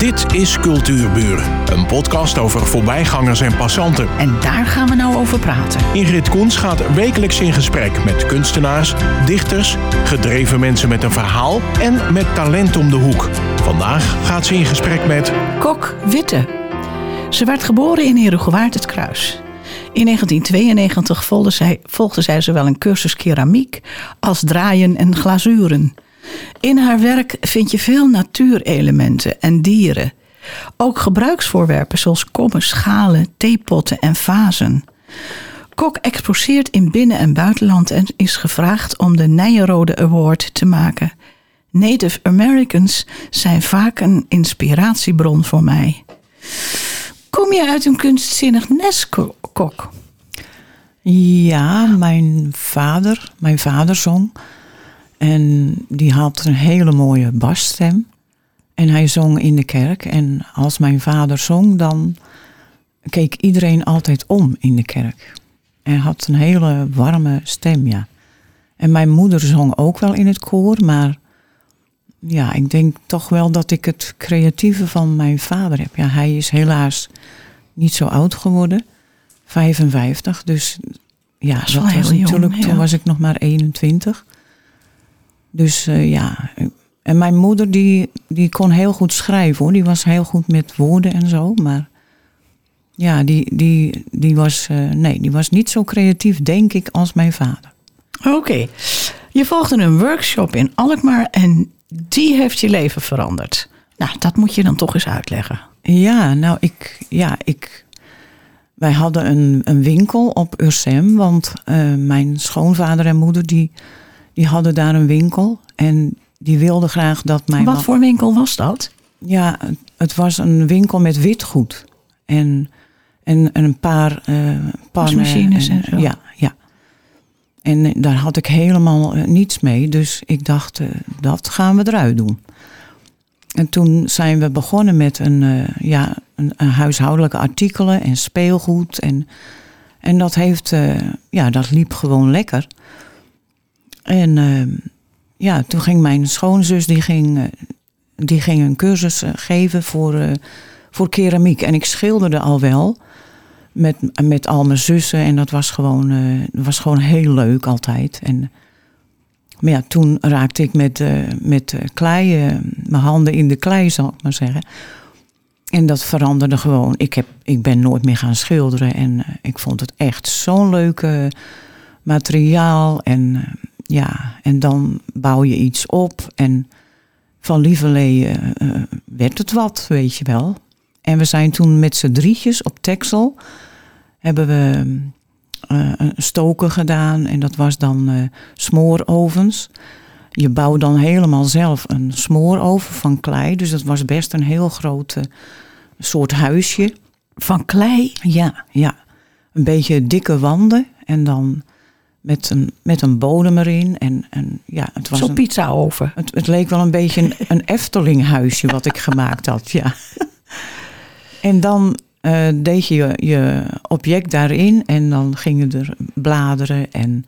Dit is Cultuurburen, een podcast over voorbijgangers en passanten. En daar gaan we nou over praten. Ingrid Koens gaat wekelijks in gesprek met kunstenaars, dichters, gedreven mensen met een verhaal en met talent om de hoek. Vandaag gaat ze in gesprek met Kok Witte. Ze werd geboren in Herugewaard het Kruis. In 1992 volgde zij, volgde zij zowel een cursus keramiek als draaien en glazuren. In haar werk vind je veel natuurelementen en dieren. Ook gebruiksvoorwerpen zoals kommen, schalen, theepotten en vazen. Kok exposeert in binnen- en buitenland en is gevraagd om de Nijenrode Award te maken. Native Americans zijn vaak een inspiratiebron voor mij. Kom je uit een kunstzinnig nest, Kok? Ja, mijn vader, mijn vader zong. En die had een hele mooie basstem. En hij zong in de kerk. En als mijn vader zong, dan keek iedereen altijd om in de kerk. Hij had een hele warme stem, ja. En mijn moeder zong ook wel in het koor, maar ja, ik denk toch wel dat ik het creatieve van mijn vader heb. Ja, hij is helaas niet zo oud geworden, 55. Dus ja, Dat was heel jong, natuurlijk, ja. toen was ik nog maar 21. Dus eh, ja, en mijn moeder die, die kon heel goed schrijven hoor. Die was heel goed met woorden en zo. Maar ja, die, die, die, was, eh, nee, die was niet zo creatief, denk ik, als mijn vader. Oké. Je volgde een workshop in Alkmaar en die heeft je leven veranderd. Nou, dat moet je dan toch eens uitleggen. Ja, nou, ik, ja, ik, wij hadden een, een winkel op Ursem, want eh, mijn schoonvader en moeder die, die hadden daar een winkel en die wilden graag dat mijn Wat voor winkel was dat? Ja, het was een winkel met witgoed en, en, en een paar eh pannen. Wasmachines en zo. Ja, ja. En eh, daar had ik helemaal eh, niets mee, dus ik dacht, dat gaan we eruit doen. En toen zijn we begonnen met een, ja, een, een huishoudelijke artikelen en speelgoed. En, en dat, heeft, ja, dat liep gewoon lekker. En eh, ja, toen ging mijn schoonzus, die ging, eh, die ging een cursus eh, geven voor, eh, voor keramiek. En ik schilderde al wel met, met al mijn zussen. En dat was gewoon, was gewoon heel leuk altijd. En, maar ja, toen raakte ik met, met klei, mijn handen in de klei, zal ik maar zeggen. En dat veranderde gewoon. Ik, heb, ik ben nooit meer gaan schilderen. En ik vond het echt zo'n leuk eh, materiaal. En ja, en dan bouw je iets op. En van lieverlee eh, eh, werd het wat, weet je wel. En we zijn toen met z'n drietjes op Texel. Hebben we eh, een stoken gedaan. En dat was dan smoorovens. Je bouwt dan helemaal zelf een smooroven van klei. Dus dat was best een heel groot soort huisje. Van klei? Ja, ja. Een beetje dikke wanden. En dan met een, met een bodem erin. En, en ja, het was Zo'n een, pizzaoven. het, het leek wel een beetje een, een Eftelinghuisje wat ik gemaakt had, ja. En dan eh, deed je, je je object daarin en dan gingen er bladeren en,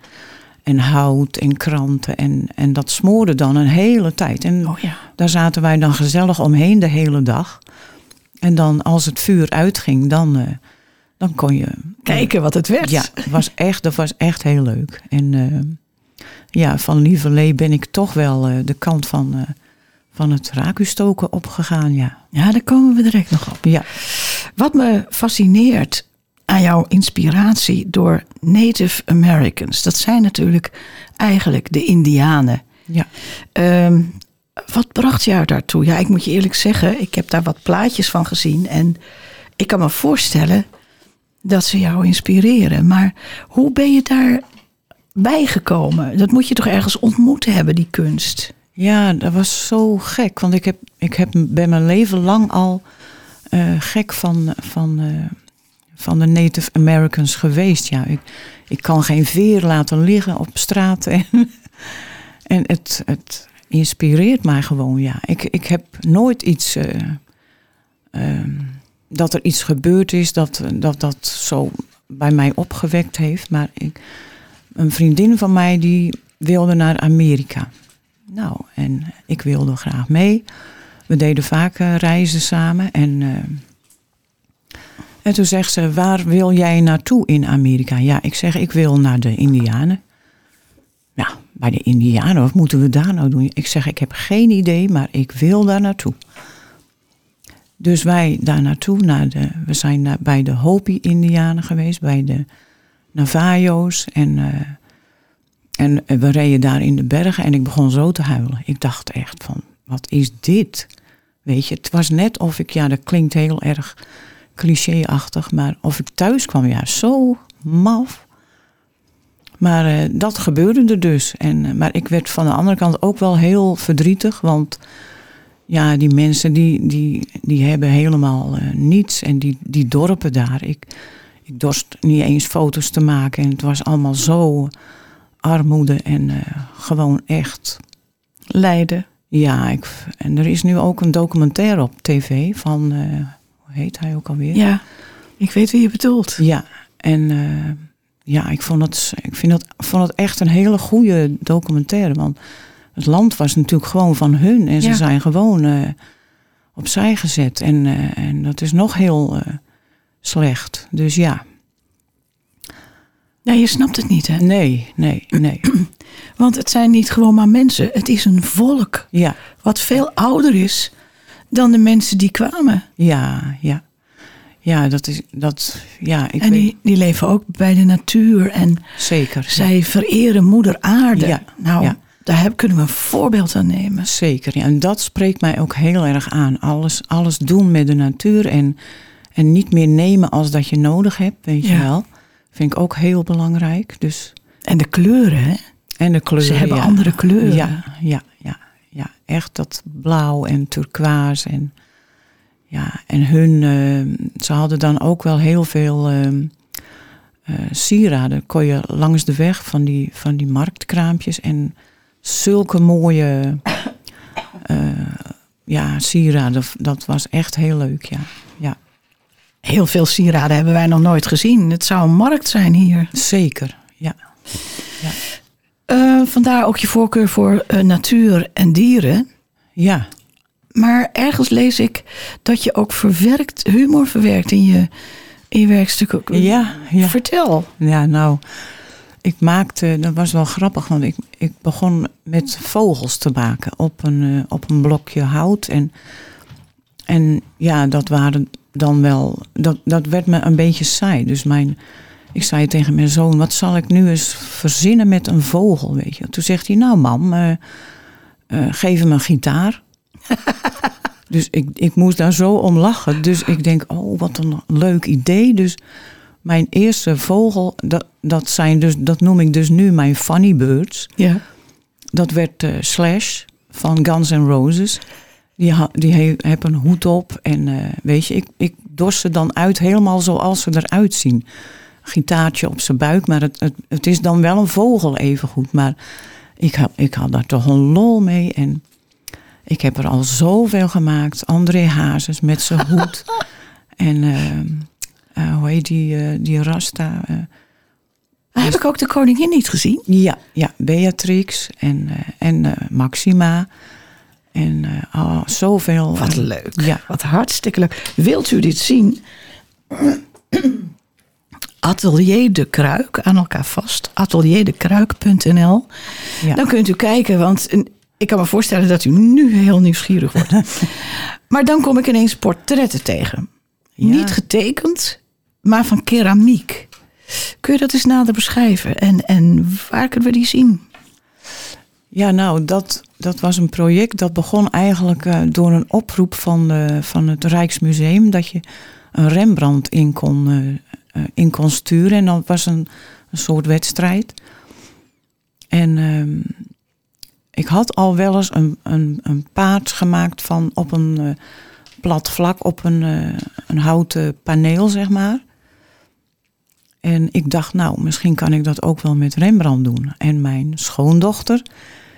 en hout en kranten. En, en dat smoorde dan een hele tijd. En Oh ja. daar zaten wij dan gezellig omheen de hele dag. En dan als het vuur uitging, dan, eh, dan kon je... Kijken wat het werd. Ja, was echt, dat was echt heel leuk. En eh, ja, van lieverlee ben ik toch wel eh, de kant van, eh, van het rakustoken opgegaan, ja. Ja, daar komen we direct nog op. Ja, Wat me fascineert aan jouw inspiratie door Native Americans, dat zijn natuurlijk eigenlijk de Indianen. ja. Ehm, wat bracht jou daartoe? Ja, ik moet je eerlijk zeggen, ik heb daar wat plaatjes van gezien en ik kan me voorstellen dat ze jou inspireren. Maar hoe ben je daar bijgekomen? Dat moet je toch ergens ontmoet hebben, die kunst? Ja, dat was zo gek. Want ik, heb, ik heb, ben mijn leven lang al eh, gek van, van, eh, van de Native Americans geweest. Ja, ik, ik kan geen veer laten liggen op straat. En, en het, het inspireert mij gewoon, ja. Ik, ik heb nooit iets... eh, ehm, dat er iets gebeurd is dat, dat dat zo bij mij opgewekt heeft. Maar ik, een vriendin van mij die wilde naar Amerika. Nou, en ik wilde graag mee. We deden vaak reizen samen. En, eh, en toen zegt ze, waar wil jij naartoe in Amerika? Ja, ik zeg, ik wil naar de Indianen. Nou, bij de Indianen, wat moeten we daar nou doen? Ik zeg, ik heb geen idee, maar ik wil daar naartoe. Dus wij daar naartoe, naar de, we zijn bij de Hopi-Indianen geweest, bij de Navajo's. En, eh, en we reden daar in de bergen en ik begon zo te huilen. Ik dacht echt van, wat is dit? Weet je, het was net of ik, ja, dat klinkt heel erg clichéachtig, maar of ik thuis kwam, ja, zo maf. Maar eh, dat gebeurde er dus. En, eh, maar ik werd van de andere kant ook wel heel verdrietig, want ja, die mensen die, die, die hebben helemaal eh, niets. En die, die dorpen daar, ik, ik dorst niet eens foto's te maken. En het was allemaal zo armoede en eh, gewoon echt Leiden. ja, ik, en er is nu ook een documentaire op tv van, eh, hoe heet hij ook alweer? Ja, ik weet wie je bedoelt. Ja, en ja, ik vond het, ik vind het, vond het echt een hele goede documentaire. Want het land was natuurlijk gewoon van hun en ze Ja. zijn gewoon eh, opzij gezet. En, eh, en dat is nog heel eh, slecht. Dus ja, Ja, je snapt het niet, hè? nee, nee, nee. Want het zijn niet gewoon maar mensen. Het is een volk Ja, wat veel ouder is dan de mensen die kwamen. ja, ja. Ja, dat is, dat, ja, ik en weet, die, die leven ook bij de natuur en zeker. ja. zij vereren moeder aarde. Ja, Nou, ja. Daar heb, kunnen we een voorbeeld aan nemen. Zeker, ja. en dat spreekt mij ook heel erg aan. Alles, alles doen met de natuur en, en niet meer nemen als dat je nodig hebt, weet je wel. Vind ik ook heel belangrijk. Dus, En de kleuren, hè? en de kleuren. Ze hebben ja. andere kleuren. Ja, ja, ja, ja. Echt dat blauw en turquoise. En, ja, en hun, eh, ze hadden dan ook wel heel veel ehm, eh, sieraden. Kon je langs de weg van die, van die marktkraampjes. En zulke mooie eh, ja, sieraden. Dat was echt heel leuk, ja. ja. Heel veel sieraden hebben wij nog nooit gezien. Het zou een markt zijn hier. Zeker, ja. Eh, vandaar ook je voorkeur voor eh, natuur en dieren. Ja, Maar ergens lees ik dat je ook verwerkt, humor verwerkt in je, in je werkstukken. ja, ja. Vertel. Ja, nou, ik maakte, dat was wel grappig, want ik, ik begon met vogels te maken op een, eh, op een blokje hout. En, en ja, dat waren dan wel, dat, dat werd me een beetje saai. Dus mijn, ik zei tegen mijn zoon, wat zal ik nu eens verzinnen met een vogel, weet je. Toen zegt hij, nou mam, eh, eh, geef hem een gitaar. dus ik, ik moest daar zo om lachen. Dus ik denk, oh, wat een leuk idee. Dus mijn eerste vogel, dat, dat, zijn dus, dat noem ik dus nu mijn funny birds. Ja. Dat werd eh, Slash van Guns N' Roses. Die, ha, die he, heb een hoed op. En eh, weet je, ik, ik dorst ze dan uit helemaal zoals ze eruit zien. Gitaartje op zijn buik, maar het, het, het is dan wel een vogel evengoed. Maar ik had, ik had daar toch een lol mee. En ik heb er al zoveel gemaakt. André Hazes met zijn hoed. en eh, eh, hoe heet die, eh, die Rasta? eh, Heb ik ook de koningin niet gezien? ja, ja, Beatrix en, en Maxima. En oh, zoveel. Wat leuk. Ja, Wat hartstikke leuk. Wilt u dit zien? Atelier de Kruik, aan elkaar vast. Atelierdekruik.nl. ja. Dan kunt u kijken, want ik kan me voorstellen dat u nu heel nieuwsgierig wordt. maar dan kom ik ineens portretten tegen. Ja. Niet getekend, maar van keramiek. Kun je dat eens nader beschrijven? En, en waar kunnen we die zien? ja, nou, dat, dat was een project dat begon eigenlijk eh, door een oproep van, van het Rijksmuseum. Dat je een Rembrandt in kon, eh, eh, in kon sturen. En dat was een, een soort wedstrijd. En ehm, ik had al wel eens een, een, een paard gemaakt van op een plat vlak, op een, een houten paneel, zeg maar. En ik dacht, nou, misschien kan ik dat ook wel met Rembrandt doen. En mijn schoondochter,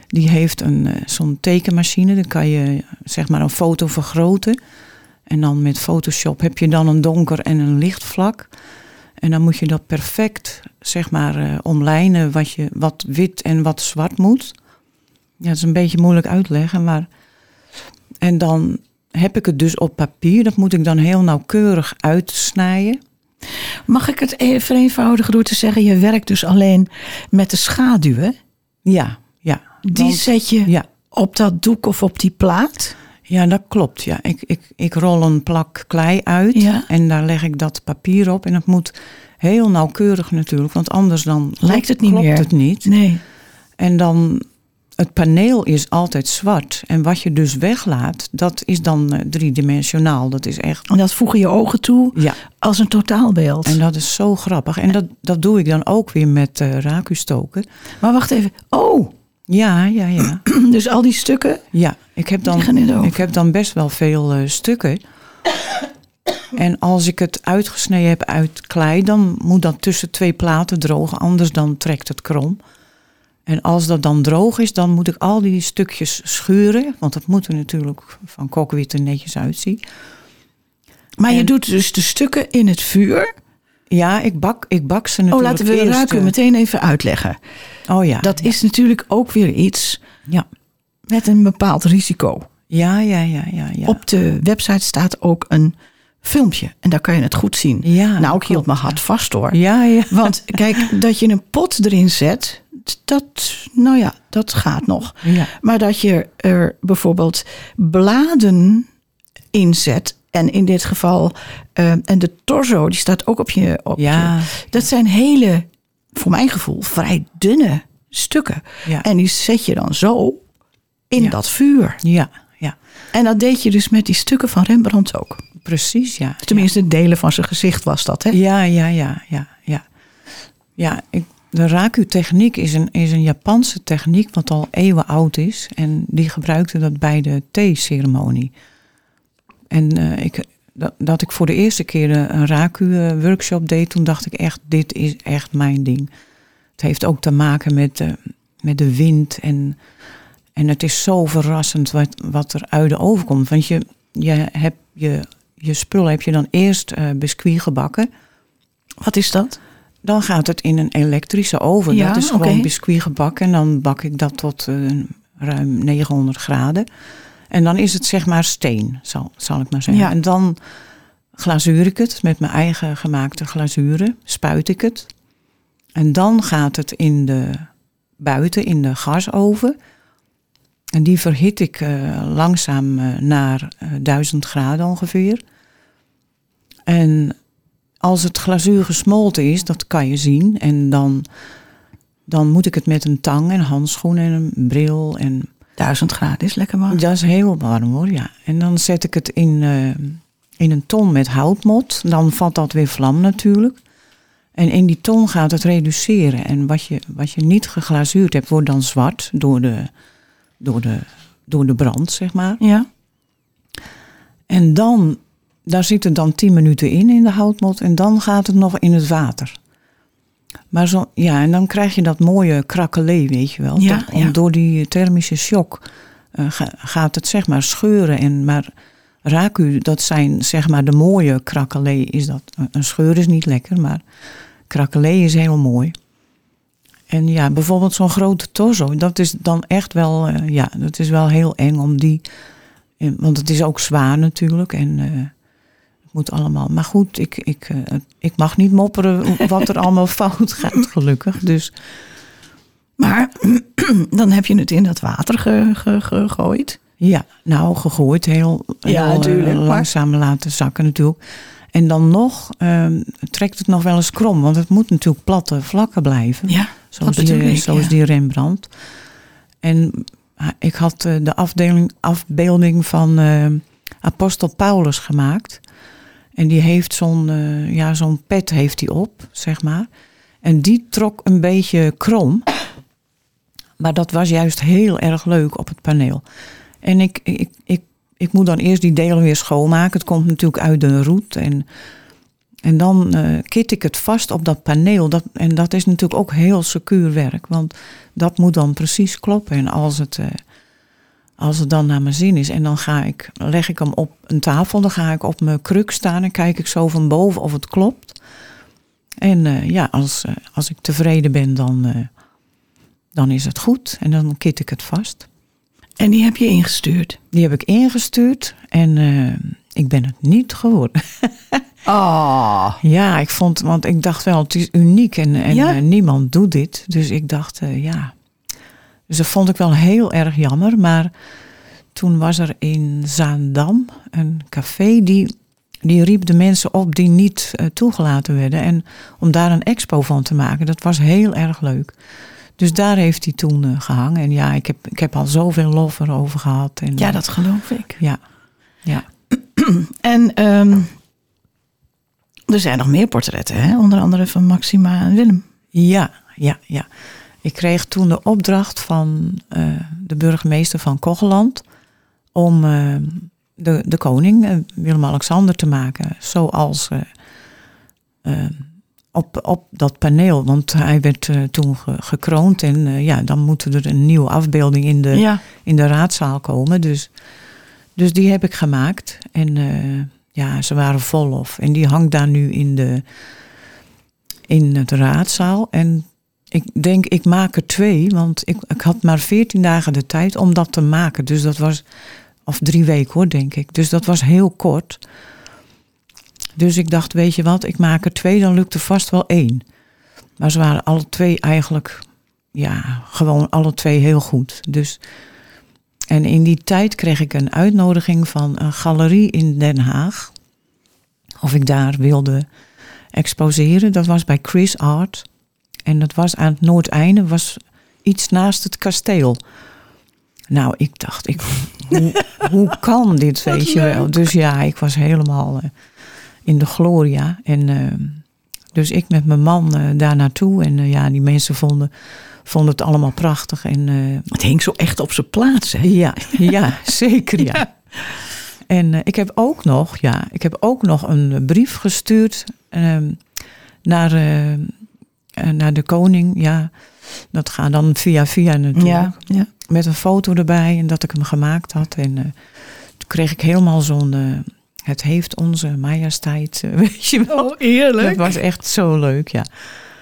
die heeft een, eh, zo'n tekenmachine. Dan kan je zeg maar een foto vergroten. En dan met Photoshop heb je dan een donker en een licht vlak. En dan moet je dat perfect, zeg maar, eh, omlijnen wat, je, wat wit en wat zwart moet. Ja, dat is een beetje moeilijk uitleggen, maar... En dan heb ik het dus op papier. Dat moet ik dan heel nauwkeurig uitsnijden. Mag ik het even vereenvoudigen door te zeggen, je werkt dus alleen met de schaduwen? Ja, ja. Die Want- zet je ja. op dat doek of op die plaat? Ja, dat klopt. Ja. Ik, ik, ik rol een plak klei uit Ja. en daar leg ik dat papier op. En dat moet heel nauwkeurig natuurlijk, want anders dan Lijkt het niet klopt meer. het niet. Nee. En dan, het paneel is altijd zwart. En wat je dus weglaat, dat is dan eh, driedimensionaal. Dat is echt, En dat voegen je ogen toe ja. als een totaalbeeld. En dat is zo grappig. En dat, dat doe ik dan ook weer met eh raku stoken. Maar wacht even. Oh, Ja, ja, ja. dus al die stukken. Ja, ik heb dan, ik heb dan best wel veel eh, stukken. En als ik het uitgesneden heb uit klei, dan moet dat tussen twee platen drogen, anders dan trekt het krom. En als dat dan droog is, dan moet ik al die stukjes schuren, want dat moet er natuurlijk van kokwit er netjes uitzien. Maar je doet dus de stukken in het vuur. Ja, ik bak, ik bak ze Oh, natuurlijk laten we Raku eh, meteen even uitleggen. Oh ja. Dat is natuurlijk ook weer iets Ja, met een bepaald risico. ja, ja, ja, ja. ja. Op de website staat ook een filmpje. En daar kan je het goed zien. Ja, nou, ik hield mijn hart vast hoor. Ja, ja. Want kijk, dat je een pot erin zet, dat, nou ja, dat gaat nog. Ja. Maar dat je er bijvoorbeeld bladen in zet. En in dit geval, eh, en de torso, die staat ook op je. Op Ja. je- dat zijn hele, voor mijn gevoel, vrij dunne stukken. Ja. En die zet je dan zo in Ja. dat vuur. Ja, ja. En dat deed je dus met die stukken van Rembrandt ook. Precies, ja. Tenminste, delen van zijn gezicht was dat, hè? Ja, ja, ja, ja, ja. Ja, ik, de raku-techniek is een, is een Japanse techniek wat al eeuwen oud is. En die gebruikte dat bij de thee-ceremonie. En eh, ik, dat, dat ik voor de eerste keer een een raku-workshop deed, toen dacht ik echt, dit is echt mijn ding. Het heeft ook te maken met, eh, met de wind en, en het is zo verrassend wat, wat er uit de oven komt. Want je, je hebt je, je spul heb je dan eerst eh biscuit gebakken. Wat is dat? Dan gaat het in een elektrische oven. Ja, dat is gewoon oké. biscuit gebakken. En dan bak ik dat tot eh, ruim 900 graden. En dan is het zeg maar steen, zal, zal ik maar zeggen. Ja. En dan glazuur ik het met mijn eigen gemaakte glazuren. Spuit ik het. En dan gaat het in de, buiten in de gasoven. En die verhit ik eh, langzaam eh, naar eh, 1000 graden ongeveer. En als het glazuur gesmolten is, dat kan je zien. En dan, dan moet ik het met een tang en handschoenen en een bril. En Duizend graden is lekker warm. dat is heel warm hoor, ja. En dan zet ik het in, eh, in een ton met houtmot. Dan vat dat weer vlam natuurlijk. En in die ton gaat het reduceren. En wat je, wat je niet geglazuurd hebt, wordt dan zwart door de, door de, door de brand, zeg maar. Ja. En dan, daar zit het dan 10 minuten in, in de houtmot. En dan gaat het nog in het water. Maar zo, ja, en dan krijg je dat mooie krakkelee, weet je wel. Ja, Dat- om- ja. Door die thermische shock eh, ga- gaat het zeg maar scheuren. En, maar raku, dat zijn zeg maar de mooie krakkelee. Is dat, een scheur is niet lekker, maar krakkelee is heel mooi. En ja, bijvoorbeeld zo'n grote torso, dat is dan echt wel, eh, ja, dat is wel heel eng om die eh, Want het is ook zwaar natuurlijk. En moet allemaal. Maar goed, ik, ik, eh, ik mag niet mopperen wat er allemaal fout gaat, gelukkig. Dus Maar dan heb je het in dat water ge- ge- gegooid. ja, nou, gegooid. Heel, Ja, heel, eh, maar- langzaam laten zakken natuurlijk. En dan nog ehm, trekt het nog wel eens krom. Want het moet natuurlijk platte vlakken blijven. Ja, Zoals, die, ik, zoals ja. die Rembrandt. En ah, ik had eh, de afdeling, afbeelding van apostel Paulus gemaakt. En die heeft zo'n eh, ja, zo'n pet heeft hij op, zeg maar. En die trok een beetje krom. Maar dat was juist heel erg leuk op het paneel. En ik, ik, ik, ik moet dan eerst die delen weer schoonmaken. Het komt natuurlijk uit de roet. En, en dan eh, kit ik het vast op dat paneel. Dat, en dat is natuurlijk ook heel secuur werk. Want dat moet dan precies kloppen. En als het, eh, als het dan naar mijn zin is. En dan ga ik, leg ik hem op een tafel. Dan ga ik op mijn kruk staan. En kijk ik zo van boven of het klopt. En eh, ja, als, eh, als ik tevreden ben, dan, eh, dan is het goed. En dan kit ik het vast. En die heb je ingestuurd? Die heb ik ingestuurd en ik ben het niet geworden. Oh. Ja, ik vond, want ik dacht wel, het is uniek en, en Ja. niemand doet dit. Dus ik dacht, ja. Dus dat vond ik wel heel erg jammer. Maar toen was er in Zaandam een café die, die riep de mensen op die niet eh, toegelaten werden. En om daar een expo van te maken, dat was heel erg leuk. Dus daar heeft hij toen eh, gehangen. En ja, ik heb, ik heb al zoveel lof erover gehad. En, Ja, dat geloof ik. Ja, ja. En ehm, er zijn nog meer portretten, hè? onder andere van Maxima en Willem. Ja, ja, ja. Ik kreeg toen de opdracht van eh, de burgemeester van Kogeland om eh, de, de koning, eh, Willem-Alexander, te maken. Zoals op, op dat paneel. Want hij werd toen ge- gekroond en ja, dan moet er een nieuwe afbeelding in de, Ja. in de raadzaal komen. Dus, dus die heb ik gemaakt. En ja, ze waren vol lof. En die hangt daar nu in, de, in het raadzaal. En ik denk, ik maak er twee. Want ik, ik had maar veertien dagen de tijd om dat te maken. Dus dat was, of drie weken hoor, denk ik. Dus dat was heel kort. Dus ik dacht, weet je wat, ik maak er twee, dan lukt er vast wel één. Maar ze waren alle twee eigenlijk, ja, gewoon alle twee heel goed. Dus, en in die tijd kreeg ik een uitnodiging van een galerie in Den Haag. Of ik daar wilde exposeren. Dat was bij Chris Art. En dat was aan het Noordeinde, was iets naast het kasteel. Nou, ik dacht, ik, hoe, hoe kan dit, weet je wel? Dus ja, ik was helemaal eh, in de gloria. En eh, dus ik met mijn man eh, daar naartoe. En ja, die mensen vonden, vonden het allemaal prachtig. En Het hing zo echt op zijn plaats, hè? ja, ja, zeker ja. En eh, ik heb ook nog, ja, ik heb ook nog een brief gestuurd ehm, naar, eh, eh, naar de koning. Ja, dat gaat dan via via natuurlijk. Ja, ja. Met een foto erbij en dat ik hem gemaakt had. En eh, toen kreeg ik helemaal zo'n. eh, het heeft onze majesteit, eh, weet je wel. Oh, eerlijk. Dat was echt zo leuk, ja.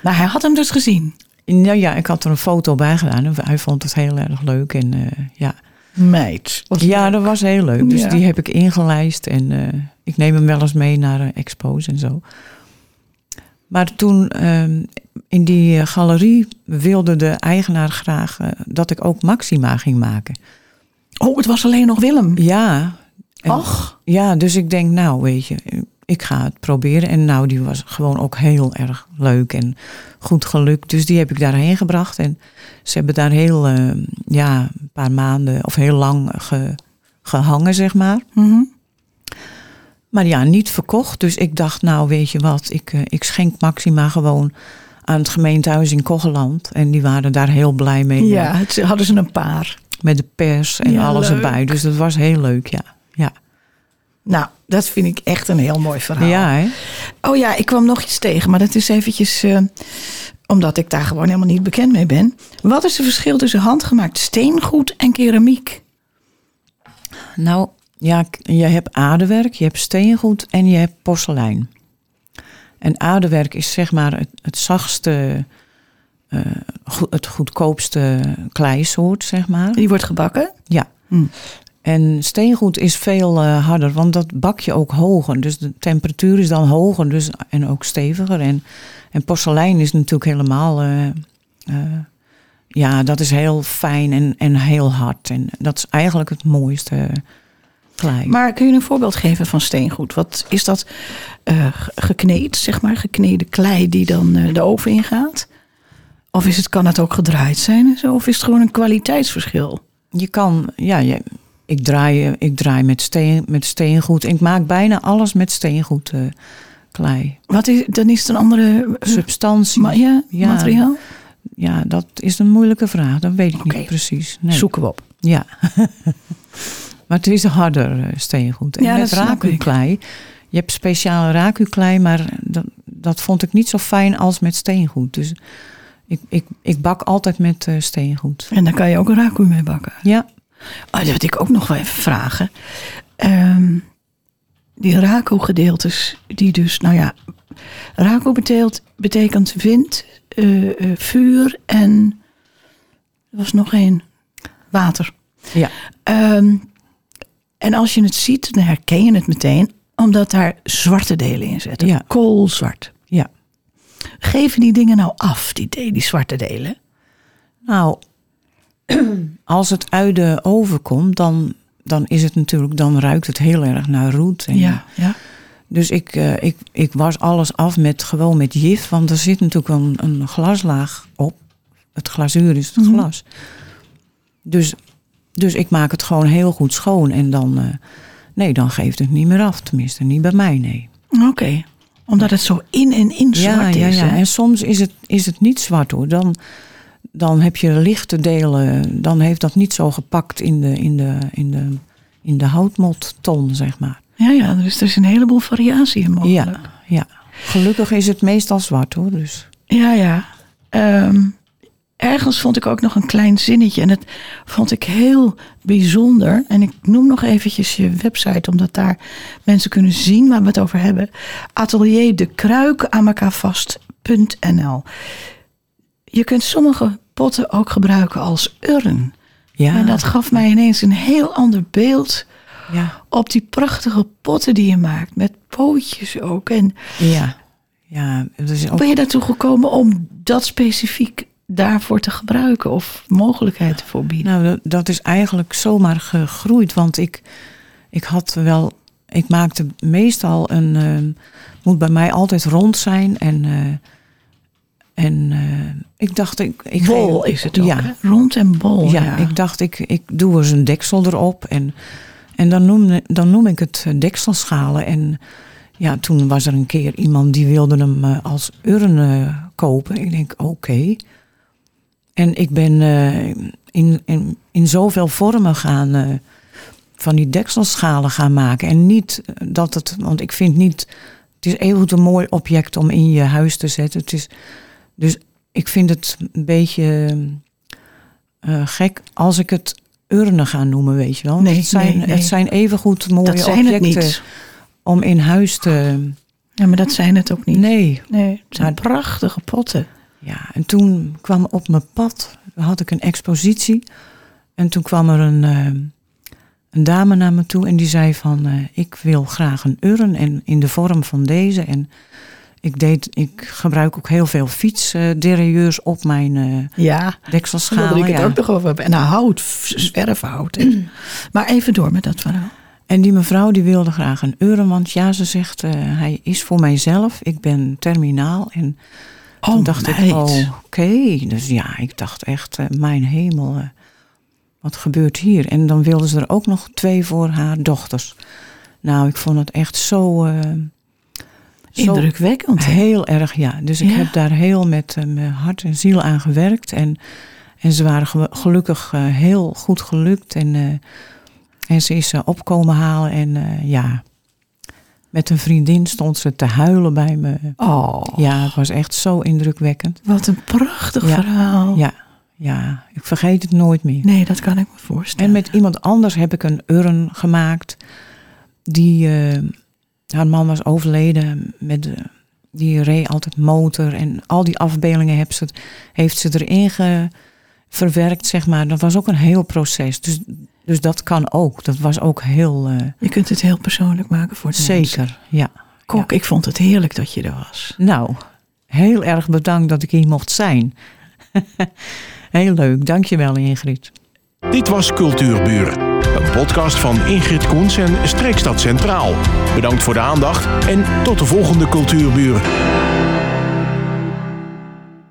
Nou, hij had hem dus gezien. Nou ja, ik had er een foto bij gedaan. en Hij vond het heel erg leuk. En eh, ja, Meid. Ja, leuk. dat was heel leuk. Dus Ja. die heb ik ingelijst en eh, ik neem hem wel eens mee naar eh, expos en zo. Maar toen ehm, in die eh, galerie wilde de eigenaar graag eh, dat ik ook Maxima ging maken. Oh, het was alleen nog Willem. Ja. Och. Ja, dus ik denk, nou weet je, ik ga het proberen. En nou, die was gewoon ook heel erg leuk en goed gelukt. Dus die heb ik daarheen gebracht. En ze hebben daar heel, eh, ja, een paar maanden of heel lang ge- gehangen, zeg maar. Mhm. Maar ja, niet verkocht. Dus ik dacht, nou weet je wat, ik, eh, ik schenk Maxima gewoon aan het gemeentehuis in Kogeland. En die waren daar heel blij mee. Ja, het, hadden ze een paar. Met de pers en Ja, alles leuk. erbij. Dus dat was heel leuk, ja. Ja, Nou, dat vind ik echt een heel mooi verhaal. ja hè? Oh ja, ik kwam nog iets tegen, maar dat is eventjes eh, omdat ik daar gewoon helemaal niet bekend mee ben. Wat is het verschil tussen handgemaakt steengoed en keramiek? Nou, ja, je hebt aardewerk, je hebt steengoed en je hebt porselein. En aardewerk is zeg maar het, het zachtste, eh, go- het goedkoopste kleisoort, zeg maar. Die wordt gebakken. Ja. Hm. En steengoed is veel eh, harder, want dat bak je ook hoger. Dus de temperatuur is dan hoger dus, en ook steviger. En, en porselein is natuurlijk helemaal... eh, ja, dat is heel fijn en, en heel hard. En dat is eigenlijk het mooiste Maar kun je een voorbeeld geven van steengoed? Wat is dat eh, ge- gekneed, zeg maar, gekneden klei die dan eh, de oven ingaat? Of is het, kan het ook gedraaid zijn en zo? Of is het gewoon een kwaliteitsverschil? Je kan, ja, je, ik, draai, ik draai met, steen, met steengoed. Ik maak bijna alles met steengoed eh, klei. Wat is, dan is het een andere eh, Substantie. ma- ja, Ja. materiaal? Ja, dat is een moeilijke vraag. Dat weet ik niet precies. Nee. Zoeken we op. Ja. maar het is harder eh, steengoed. En Ja, met rakuklei. Je hebt speciale rakuklei, maar dat, dat vond ik niet zo fijn als met steengoed. Dus ik, ik, ik bak altijd met eh, steengoed. En daar kan je ook een raku mee bakken. Ja. Oh, dat wil ik ook nog wel even vragen. Ehm, die raku-gedeeltes, die dus, nou ja, raku betekent, betekent wind, eh, vuur en er was nog één, water. Ja. Ehm, en als je het ziet, dan herken je het meteen, omdat daar zwarte delen in zitten. Ja. Koolzwart. Ja. Geven die dingen nou af, die, die zwarte delen? Nou, als het uit de oven komt, dan, dan is het natuurlijk, dan ruikt het heel erg naar roet. En, Ja, ja. Dus ik, eh, ik, ik was alles af met gewoon met jif, want er zit natuurlijk een, een glaslaag op. Het glazuur is het Mhm. glas. Dus, dus ik maak het gewoon heel goed schoon en dan, eh, nee, dan geeft het niet meer af. Tenminste, niet bij mij, nee. Oké. Omdat het zo in en in zwart ja, is. ja, ja. hè? En soms is het, is het niet zwart hoor. Dan, dan heb je lichte delen, dan heeft dat niet zo gepakt in de, in de, in de, in de houtmotton, zeg maar. Ja, ja, dus er is een heleboel variatie in mogelijk. Ja, ja. Gelukkig is het meestal zwart hoor. Dus. Ja, ja. Ehm, ergens vond ik ook nog een klein zinnetje. En dat vond ik heel bijzonder. En ik noem nog eventjes je website, omdat daar mensen kunnen zien waar we het over hebben. Atelier de Kruik aan elkaar vast.nl. Je kunt sommige potten ook gebruiken als urn. Ja, En dat gaf mij ineens een heel ander beeld ja, op die prachtige potten die je maakt. Met pootjes ook. En ja. Ja, is ook, ben je daartoe gekomen om dat specifiek daarvoor te gebruiken of mogelijkheid voor bieden? nou, dat, is eigenlijk zomaar gegroeid. Want ik, ik had wel, ik maakte meestal een, eh, moet bij mij altijd rond zijn. En, eh, en eh, ik dacht, ik, ik bol is het ook, Ja, hè? Rond en bol. ja, Ja, ik dacht, ik, ik doe eens een deksel erop. En, en dan, noem, dan noem ik het eh, dekselschalen. En ja, toen was er een keer iemand die wilde hem als urn eh, kopen. Ik denk, oké. En ik ben eh, in, in, in zoveel vormen gaan eh, van die dekselschalen gaan maken. En niet dat het, want ik vind niet, het is even goed een mooi object om in je huis te zetten. Het is, dus ik vind het een beetje eh, gek als ik het urnen ga noemen, weet je wel. Nee, het zijn, nee, nee. Het zijn evengoed mooie dat zijn het objecten niet. om in huis te... Ja, maar dat zijn het ook niet. Nee, Nee, het zijn Maar- prachtige potten. Ja, en toen kwam op mijn pad, had ik een expositie. En toen kwam er een, eh, een dame naar me toe en die zei van... eh, ik wil graag een urn en in de vorm van deze. En ik, deed, ik gebruik ook heel veel fietsderailleurs op mijn eh Ja, dekselschalen. ik het ook nog over hebben. En nou, hout, zwerfhout. maar even door met dat verhaal. En die mevrouw die wilde graag een urn, want ja, ze zegt... hij is voor mijzelf, ik ben terminaal en... Oh, Toen dacht meid. ik, oh, oké. Dus ja, ik dacht echt, eh, mijn hemel, eh, wat gebeurt hier? En dan wilden ze er ook nog twee voor haar dochters. Nou, ik vond het echt zo... eh, Indrukwekkend. heel erg, ja. Dus ik Ja. heb daar heel met mijn hart en ziel aan gewerkt. En, en ze waren ge- gelukkig heel goed gelukt. En, en ze is opkomen halen. En ja, met een vriendin stond ze te huilen bij me. Oh, Ja, het was echt zo indrukwekkend. wat een prachtig Ja. verhaal. Ja, ja, ik vergeet het nooit meer. Nee, dat kan ik me voorstellen. En met iemand anders heb ik een urn gemaakt. Die, eh, haar man was overleden. Met de, die reed altijd motor. En al die afbeeldingen heeft ze, heeft ze erin ge, verwerkt, zeg maar. Dat was ook een heel proces. Dus, dus dat kan ook. Dat was ook heel... eh, Je kunt het heel persoonlijk maken voor de mensen. zeker, ja. Kok, ik vond het heerlijk dat je er was. Nou, heel erg bedankt dat ik hier mocht zijn. heel leuk. Dankjewel Ingrid. Dit was Cultuurburen, een podcast van Ingrid Koens en Streekstad Centraal. Bedankt voor de aandacht en tot de volgende Cultuurburen.